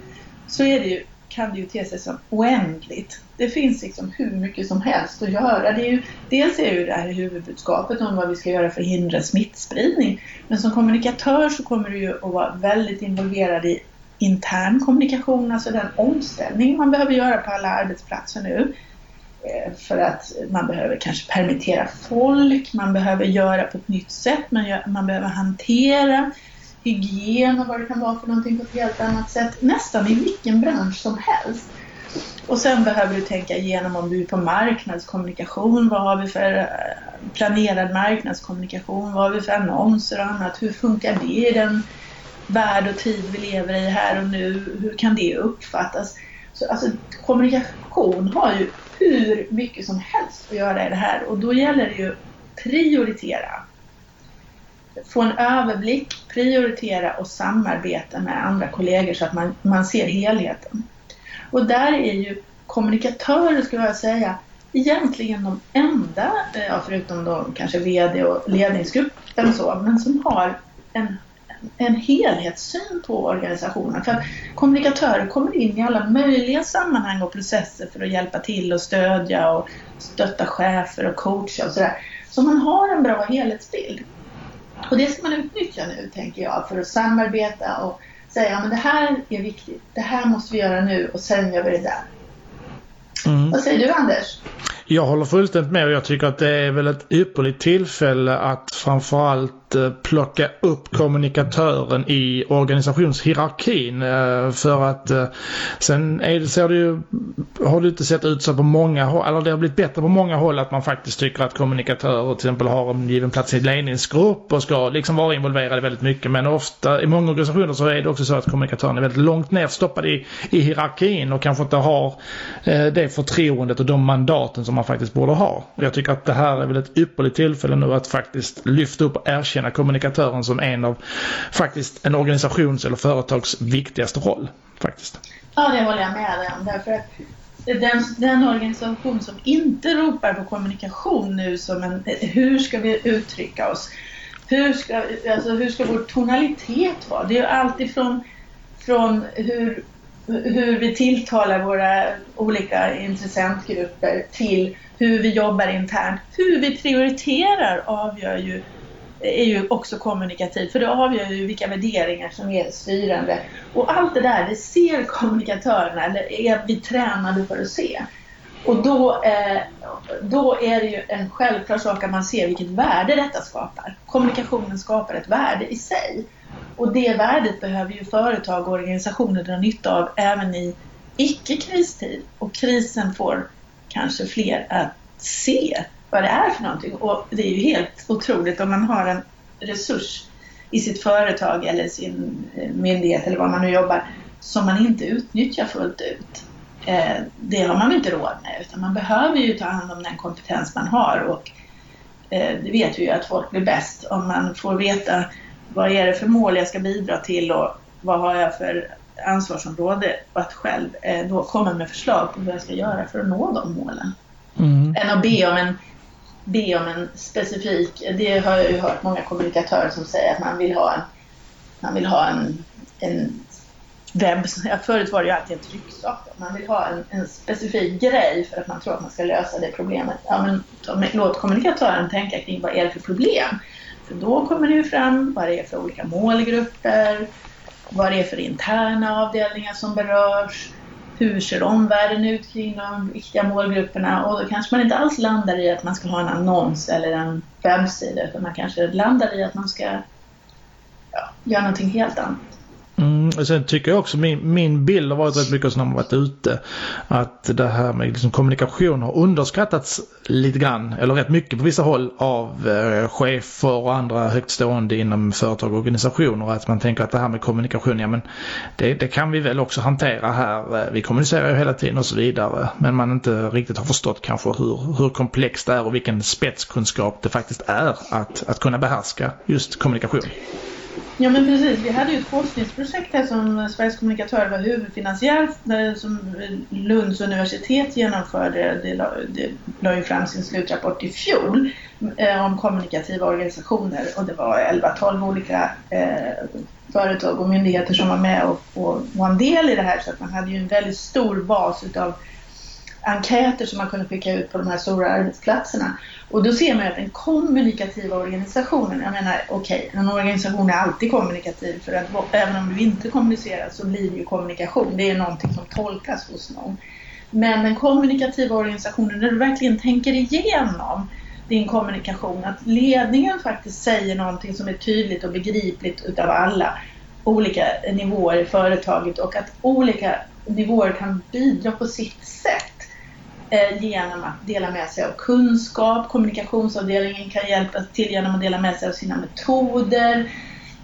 så är det ju, kan det ju te sig som oändligt. Det finns liksom hur mycket som helst att göra. Det är ju, dels är ju det här huvudbudskapet om vad vi ska göra för att hindra smittspridning. Men som kommunikatör så kommer du ju att vara väldigt involverad i intern kommunikation, alltså den omställning man behöver göra på alla arbetsplatser nu. Eh, för att man behöver kanske permittera folk, man behöver göra på ett nytt sätt, man, gör, man behöver hantera hygien och vad det kan vara för någonting på ett helt annat sätt. Nästan i vilken bransch som helst. Och sen behöver du tänka igenom om du är på marknadskommunikation, vad har vi för eh, planerad marknadskommunikation, vad har vi för annonser och annat, hur funkar det i den värld och tid vi lever i här och nu, hur kan det uppfattas? Så, alltså, kommunikation har ju hur mycket som helst att göra i det här och då gäller det ju prioritera. Få en överblick, prioritera och samarbeta med andra kollegor så att man, man ser helheten. Och där är ju kommunikatörer, skulle jag säga, egentligen de enda, eh, förutom då kanske VD och ledningsgruppen så, men som har en en helhetssyn på organisationen. För kommunikatörer kommer in i alla möjliga sammanhang och processer för att hjälpa till och stödja och stötta chefer och coacha och sådär. Så man har en bra helhetsbild. Och det ska man utnyttja nu, tänker jag, för att samarbeta och säga att det här är viktigt, det här måste vi göra nu och sen gör vi det där. Mm. Vad säger du Anders?
Jag håller fullständigt med och jag tycker att det är väl ett ypperligt tillfälle att framförallt eh, plocka upp kommunikatören i organisationshierarkin. Eh, för att eh, sen är det, ser det ju, har det inte sett ut så på många håll, eller det har blivit bättre på många håll att man faktiskt tycker att kommunikatörer till exempel har en given plats i ledningsgrupp och ska liksom vara involverade väldigt mycket. Men ofta i många organisationer så är det också så att kommunikatören är väldigt långt ner stoppad i, i hierarkin och kanske inte har det förtroendet och de mandaten som man faktiskt borde ha. Och jag tycker att det här är väl ett ypperligt tillfälle nu att faktiskt lyfta upp och erkänna kommunikatören som en av faktiskt en organisations eller företags viktigaste roll. Faktiskt.
Ja, det håller jag med dig om. Därför att den, den organisation som inte ropar på kommunikation nu som en, hur ska vi uttrycka oss? Hur ska, alltså, hur ska vår tonalitet vara? Det är ju alltifrån från hur, hur vi tilltalar våra olika intressentgrupper till hur vi jobbar internt. Hur vi prioriterar avgör ju, är ju också kommunikativt för det avgör ju vilka värderingar som är styrande. Och allt det där, det ser kommunikatörerna, eller är vi tränade för att se. Och då, eh, då är det ju en självklar sak att man ser vilket värde detta skapar. Kommunikationen skapar ett värde i sig. Och det värdet behöver ju företag och organisationer dra nytta av även i icke-kristid. Och krisen får kanske fler att se vad det är för någonting. Och det är ju helt otroligt om man har en resurs i sitt företag eller sin eh, myndighet eller var man nu jobbar som man inte utnyttjar fullt ut. Eh, det har man inte råd med utan man behöver ju ta hand om den kompetens man har och eh, det vet vi ju att folk blir bäst om man får veta vad är det för mål jag ska bidra till och vad har jag för ansvarsområde och att själv då komma med förslag på vad jag ska göra för att nå de målen. Mm. Än att be om, en, be om en specifik, det har jag ju hört många kommunikatörer som säger att man vill ha en, man vill ha en, en webb, förut var det ju alltid en trycksak, man vill ha en, en, specifik grej för att man tror att man ska lösa det problemet. Ja, men låt kommunikatören tänka kring vad är det för problem? För då kommer det ju fram vad det är för olika målgrupper, vad det är för interna avdelningar som berörs, hur ser omvärlden ut kring de viktiga målgrupperna och då kanske man inte alls landar i att man ska ha en annons eller en webbsida utan man kanske landar i att man ska ja, göra någonting helt annat.
Mm, och sen tycker jag också min, min bild har varit rätt mycket när man varit ute att det här med liksom kommunikation har underskattats lite grann eller rätt mycket på vissa håll av eh, chefer och andra högtstående inom företag och organisationer. Att man tänker att det här med kommunikation, ja men det, det kan vi väl också hantera här. Eh, vi kommunicerar ju hela tiden och så vidare. Men man inte riktigt har förstått kanske hur, hur komplext det är och vilken spetskunskap det faktiskt är att, att kunna behärska just kommunikation.
Ja men precis, vi hade ju ett forskningsprojekt här som Sveriges kommunikatör var huvudfinansiär som Lunds universitet genomförde. Det la, det la ju fram sin slutrapport i fjol eh, om kommunikativa organisationer. Och det var 11-12 olika eh, företag och myndigheter som var med och, och var en del i det här. Så att man hade ju en väldigt stor bas utav enkäter som man kunde skicka ut på de här stora arbetsplatserna. Och då ser man att den kommunikativa organisationen, jag menar okej, okay, en organisation är alltid kommunikativ för att även om du inte kommunicerar så blir det ju kommunikation. Det är någonting som tolkas hos någon. Men den kommunikativa organisationen, när du verkligen tänker igenom din kommunikation, att ledningen faktiskt säger någonting som är tydligt och begripligt utav alla olika nivåer i företaget och att olika nivåer kan bidra på sitt sätt Eh, genom att dela med sig av kunskap. Kommunikationsavdelningen kan hjälpa till genom att dela med sig av sina metoder.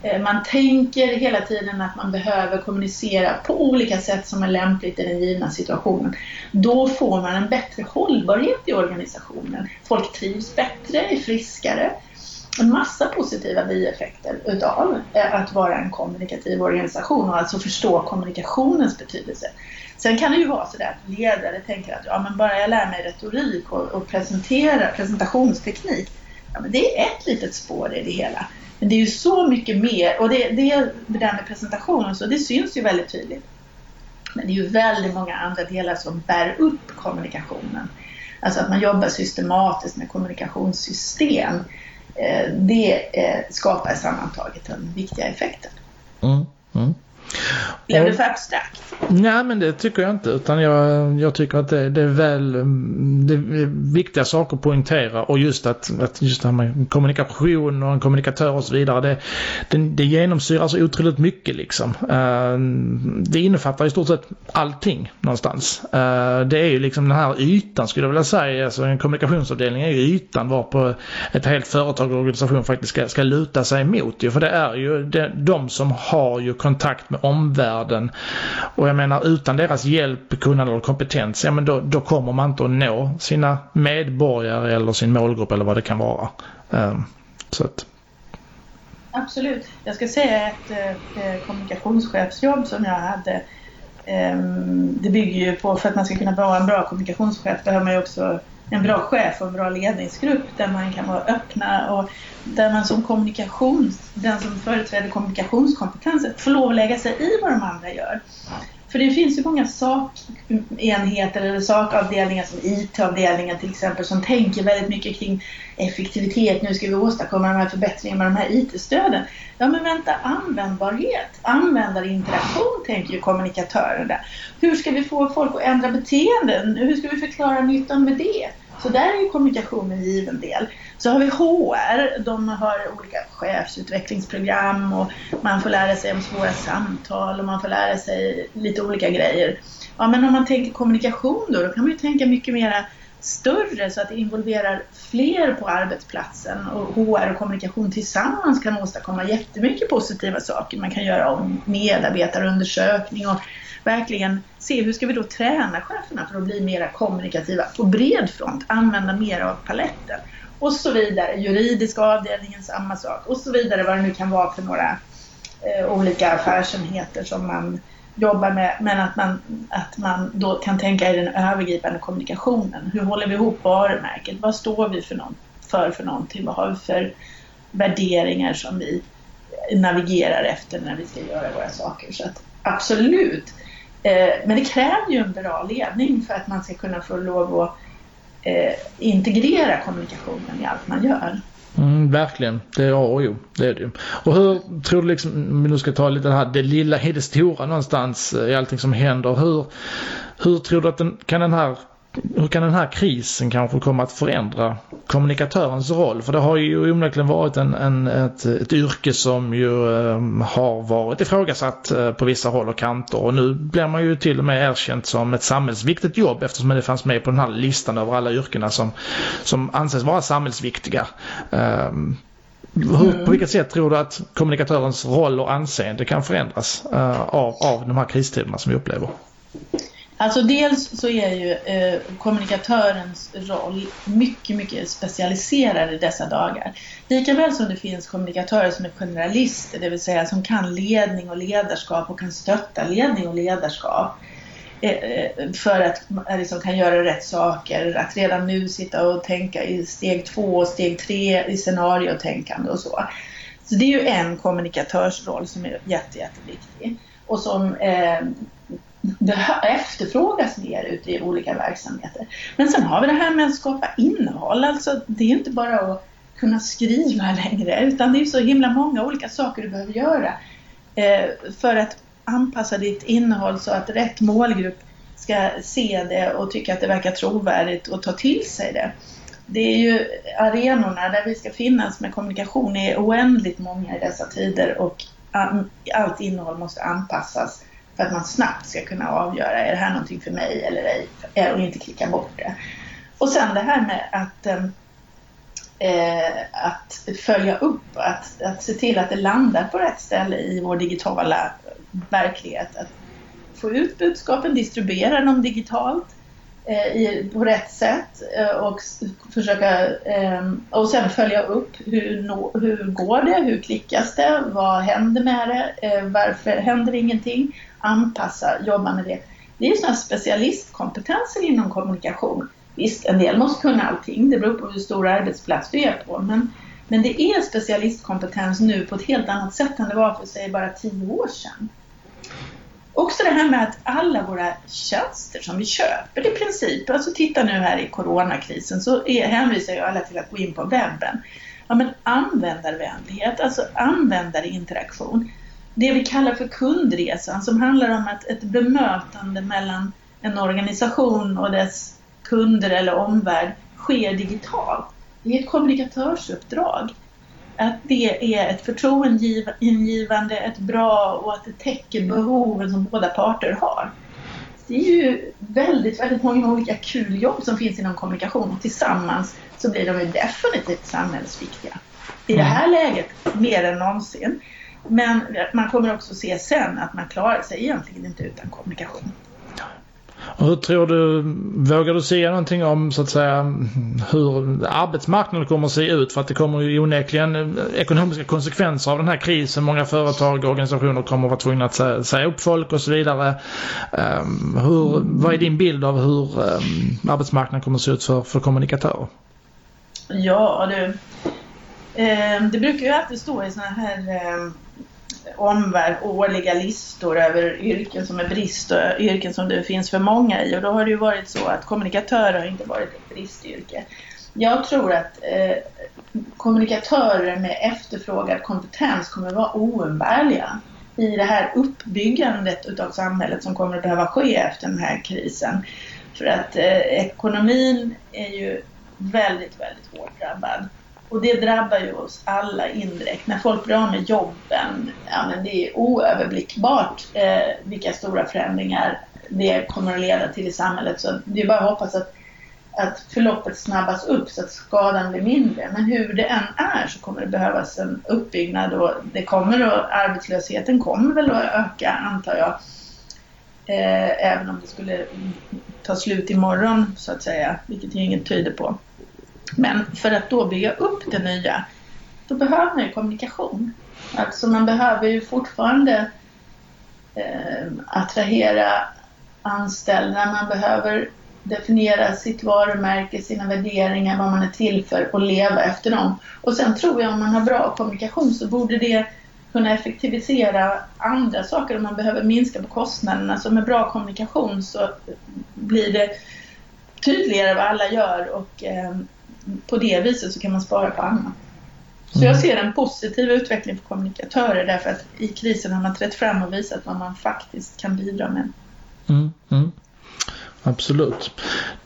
Eh, man tänker hela tiden att man behöver kommunicera på olika sätt som är lämpligt i den givna situationen. Då får man en bättre hållbarhet i organisationen. Folk trivs bättre, är friskare. En massa positiva bieffekter utav eh, att vara en kommunikativ organisation och alltså förstå kommunikationens betydelse. Sen kan det ju vara sådär att ledare tänker att ja, men bara jag lär mig retorik och, och presentera, presentationsteknik, ja, men det är ett litet spår i det hela. Men det är ju så mycket mer och det, det, det där med presentationen så det syns ju väldigt tydligt. Men det är ju väldigt många andra delar som bär upp kommunikationen. Alltså att man jobbar systematiskt med kommunikationssystem. Eh, det eh, skapar sammantaget den viktiga effekten. Mm, mm. Blev det för abstrakt?
Nej, men det tycker jag inte. Utan jag, jag tycker att det, det, är väl mm, det är viktiga saker att poängtera. Och just att, att just det här med kommunikation och en kommunikatör och så vidare. Det, det, det genomsyrar så otroligt mycket liksom. Uh, det innefattar i stort sett allting någonstans. Uh, det är ju liksom den här ytan skulle jag vilja säga. Alltså en kommunikationsavdelning är ju ytan varpå ett helt företag och organisation faktiskt ska, ska luta sig emot. För det är ju det, de som har ju kontakt med omvärlden. Och jag menar utan deras hjälp, kunnande och kompetens, ja men då, då kommer man inte att nå sina medborgare eller sin målgrupp eller vad det kan vara. Ehm, så att...
Absolut. Jag ska säga ett kommunikationschefsjobb som jag hade ehm, det bygger ju på, för att man ska kunna vara en bra kommunikationschef behöver man ju också en bra chef och en bra ledningsgrupp där man kan vara öppna och där man som kommunikations, den som företräder kommunikationskompetensen får lov att lägga sig i vad de andra gör. För det finns ju många sakenheter eller sakavdelningar som IT-avdelningen till exempel som tänker väldigt mycket kring effektivitet. Nu ska vi åstadkomma de här förbättringarna med de här IT-stöden. Ja men vänta, användbarhet, användarinteraktion tänker ju kommunikatörerna. där. Hur ska vi få folk att ändra beteenden? Hur ska vi förklara nyttan med det? Så där är ju kommunikation en given del. Så har vi HR, de har olika chefsutvecklingsprogram och man får lära sig om svåra samtal och man får lära sig lite olika grejer. Ja men om man tänker kommunikation då, då kan man ju tänka mycket mera större så att det involverar fler på arbetsplatsen och HR och kommunikation tillsammans kan åstadkomma jättemycket positiva saker. Man kan göra om medarbetarundersökning och verkligen se hur ska vi då träna cheferna för att bli mera kommunikativa på bred front, använda mer av paletten och så vidare. Juridiska avdelningen, samma sak och så vidare vad det nu kan vara för några eh, olika affärsenheter som man jobbar med, men att man, att man då kan tänka i den övergripande kommunikationen. Hur håller vi ihop varumärket? Vad står vi för, någon, för, för någonting? Vad har vi för värderingar som vi navigerar efter när vi ska göra våra saker? Så att absolut. Eh, men det kräver ju en bra ledning för att man ska kunna få lov att eh, integrera kommunikationen i allt man gör.
Mm, verkligen, det är A och O. Det är det Och hur tror du liksom, om vi nu ska ta lite det här, det lilla i det stora någonstans eh, i allting som händer. Hur, hur tror du att den, kan den här hur kan den här krisen kanske komma att förändra kommunikatörens roll? För det har ju onekligen varit en, en, ett, ett yrke som ju um, har varit ifrågasatt uh, på vissa håll och kanter och nu blir man ju till och med erkänt som ett samhällsviktigt jobb eftersom det fanns med på den här listan över alla yrkena som, som anses vara samhällsviktiga. Um, hur, på vilket sätt tror du att kommunikatörens roll och anseende kan förändras uh, av, av de här kristiderna som vi upplever?
Alltså dels så är ju eh, kommunikatörens roll mycket, mycket specialiserad i dessa dagar. Likaväl som det finns kommunikatörer som är generalister, det vill säga som kan ledning och ledarskap och kan stötta ledning och ledarskap eh, eh för att man eh, liksom kan göra rätt saker, att redan nu sitta och tänka i steg två och steg tre i scenariotänkande och så. Så det är ju en kommunikatörsroll som är jätte, jätteviktig och som eh, det efterfrågas mer ute i olika verksamheter. Men sen har vi det här med att skapa innehåll. Alltså, det är inte bara att kunna skriva längre utan det är så himla många olika saker du behöver göra eh, för att anpassa ditt innehåll så att rätt målgrupp ska se det och tycka att det verkar trovärdigt och ta till sig det. Det är ju arenorna där vi ska finnas med kommunikation är oändligt många i dessa tider och allt innehåll måste anpassas för att man snabbt ska kunna avgöra, är det här någonting för mig eller ej? Eh, och inte klicka bort det. Och sen det här med att, ehm, eh, att följa upp, att, att se till att det landar på rätt ställe i vår digitala verklighet. Att få ut budskapen, distribuera dem digitalt eh, i, på rätt sätt eh, och försöka eh, och sen följa upp hur, no, hur går det, hur klickas det, vad händer med det, eh, varför händer ingenting? Anpassa, jobba med det. Det är ju sådana specialistkompetenser inom kommunikation. Visst, en del måste kunna allting, det beror på hur stor arbetsplats du är på. Men, men det är specialistkompetens nu på ett helt annat sätt än det var för sig bara tio år sedan. Också det här med att alla våra tjänster som vi köper i princip, alltså titta nu här i coronakrisen så är, hänvisar ju alla till att gå in på webben. Ja men användarvänlighet, alltså användarinteraktion det vi kallar för kundresan som handlar om att ett bemötande mellan en organisation och dess kunder eller omvärld sker digitalt. Det är ett kommunikatörsuppdrag. Att det är ett förtroendeingivande, ett bra och att det täcker behoven som båda parter har. Det är ju väldigt, väldigt många olika kul jobb som finns inom kommunikation och tillsammans så blir de ju definitivt samhällsviktiga. I det här läget mer än någonsin. Men man kommer också se sen att man klarar sig egentligen inte utan kommunikation.
Och hur tror du, vågar du säga någonting om så att säga hur arbetsmarknaden kommer att se ut? För att det kommer ju onekligen ekonomiska konsekvenser av den här krisen. Många företag och organisationer kommer att vara tvungna att säga upp folk och så vidare. Um, hur, vad är din bild av hur um, arbetsmarknaden kommer att se ut för, för kommunikatörer?
Ja du, eh, Ehm, det brukar ju alltid stå i sådana här eh, omvärld årliga listor över yrken som är brist och yrken som det finns för många i och då har det ju varit så att kommunikatörer har inte varit ett bristyrke. Jag tror att eh, kommunikatörer med efterfrågad kompetens kommer att vara oumbärliga i det här uppbyggandet utav samhället som kommer att behöva ske efter den här krisen. För att eh, ekonomin är ju väldigt, väldigt hårt drabbad. Och det drabbar ju oss alla indirekt. När folk blir av med jobben, ja, men det är oöverblickbart eh, vilka stora förändringar det kommer att leda till i samhället. Så det är bara att hoppas att, att förloppet snabbas upp så att skadan blir mindre. Men hur det än är så kommer det behövas en uppbyggnad och det kommer att, arbetslösheten kommer väl att öka antar jag. Eh, även om det skulle ta slut imorgon så att säga, vilket ju inget tyder på. Men för att då bygga upp det nya, då behöver man ju kommunikation. Alltså man behöver ju fortfarande eh, attrahera anställda, man behöver definiera sitt varumärke, sina värderingar, vad man är till för och leva efter dem. Och sen tror jag om man har bra kommunikation så borde det kunna effektivisera andra saker om man behöver minska på kostnaderna. Så med bra kommunikation så blir det tydligare vad alla gör och eh, på det viset så kan man spara på annat. Så mm. jag ser en positiv utveckling för kommunikatörer därför att i krisen har man trätt fram och visat vad man faktiskt kan bidra med.
Mm, mm. Absolut.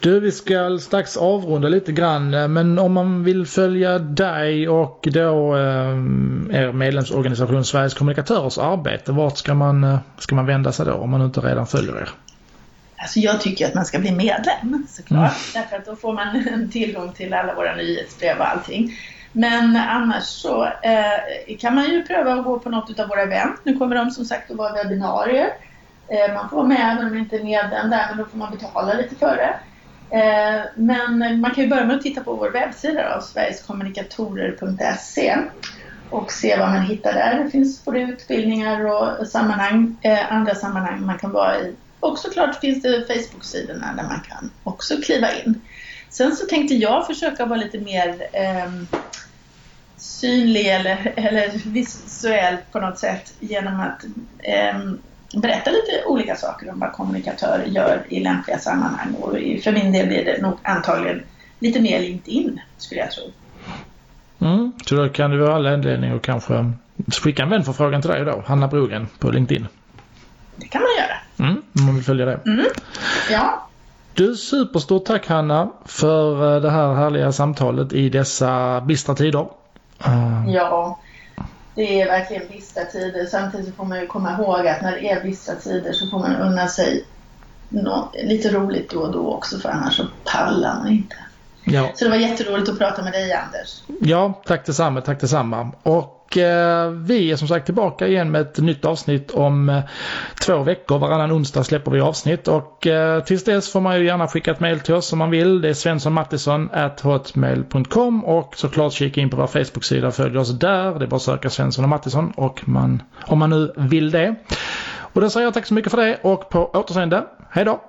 Du, vi ska strax avrunda lite grann men om man vill följa dig och då eh, er medlemsorganisation Sveriges kommunikatörers arbete, vart ska man, eh, ska man vända sig då om man inte redan följer er?
Alltså jag tycker att man ska bli medlem såklart. Mm. Därför att då får man en tillgång till alla våra nyhetsbrev och allting. Men annars så eh, kan man ju pröva att gå på något av våra event. Nu kommer de som sagt att vara webbinarier. Eh, man får vara med även om man inte är medlem där, men då får man betala lite för det. Eh, men man kan ju börja med att titta på vår webbsida då, sverigeskommunikatorer.se och se vad man hittar där. Det finns både utbildningar och sammanhang, eh, andra sammanhang man kan vara i och såklart finns det Facebook-sidorna där man kan också kliva in. Sen så tänkte jag försöka vara lite mer eh, synlig eller, eller visuell på något sätt genom att eh, berätta lite olika saker om vad kommunikatörer gör i lämpliga sammanhang. Och för min del blir det nog antagligen lite mer LinkedIn skulle jag tro.
Mm, så då kan det vara alla anledning att kanske skicka en vänförfrågan till dig då, Hanna Brogen på LinkedIn.
Det kan man göra.
Mm, om man vill följa det.
Mm. Ja.
Du, superstort tack Hanna för eh, det här härliga samtalet i dessa bistra tider.
Uh. Ja, det är verkligen bistra tider. Samtidigt får man ju komma ihåg att när det är bistra tider så får man unna sig no lite roligt då och då också för annars så pallar man inte. Ja. Så det var jätteroligt att prata med dig Anders.
Ja, tack detsamma, tack detsamma. Och eh, vi är som sagt tillbaka igen med ett nytt avsnitt om eh, två veckor. Varannan onsdag släpper vi avsnitt och eh, tills dess får man ju gärna skicka ett mail till oss om man vill. Det är svenssonmattisson.hotmail.com och såklart kika in på vår Facebook-sida och följ oss där. Det är bara att söka Svensson och Mattisson och man, om man nu vill det. Och då säger jag tack så mycket för det och på återseende. Hej då!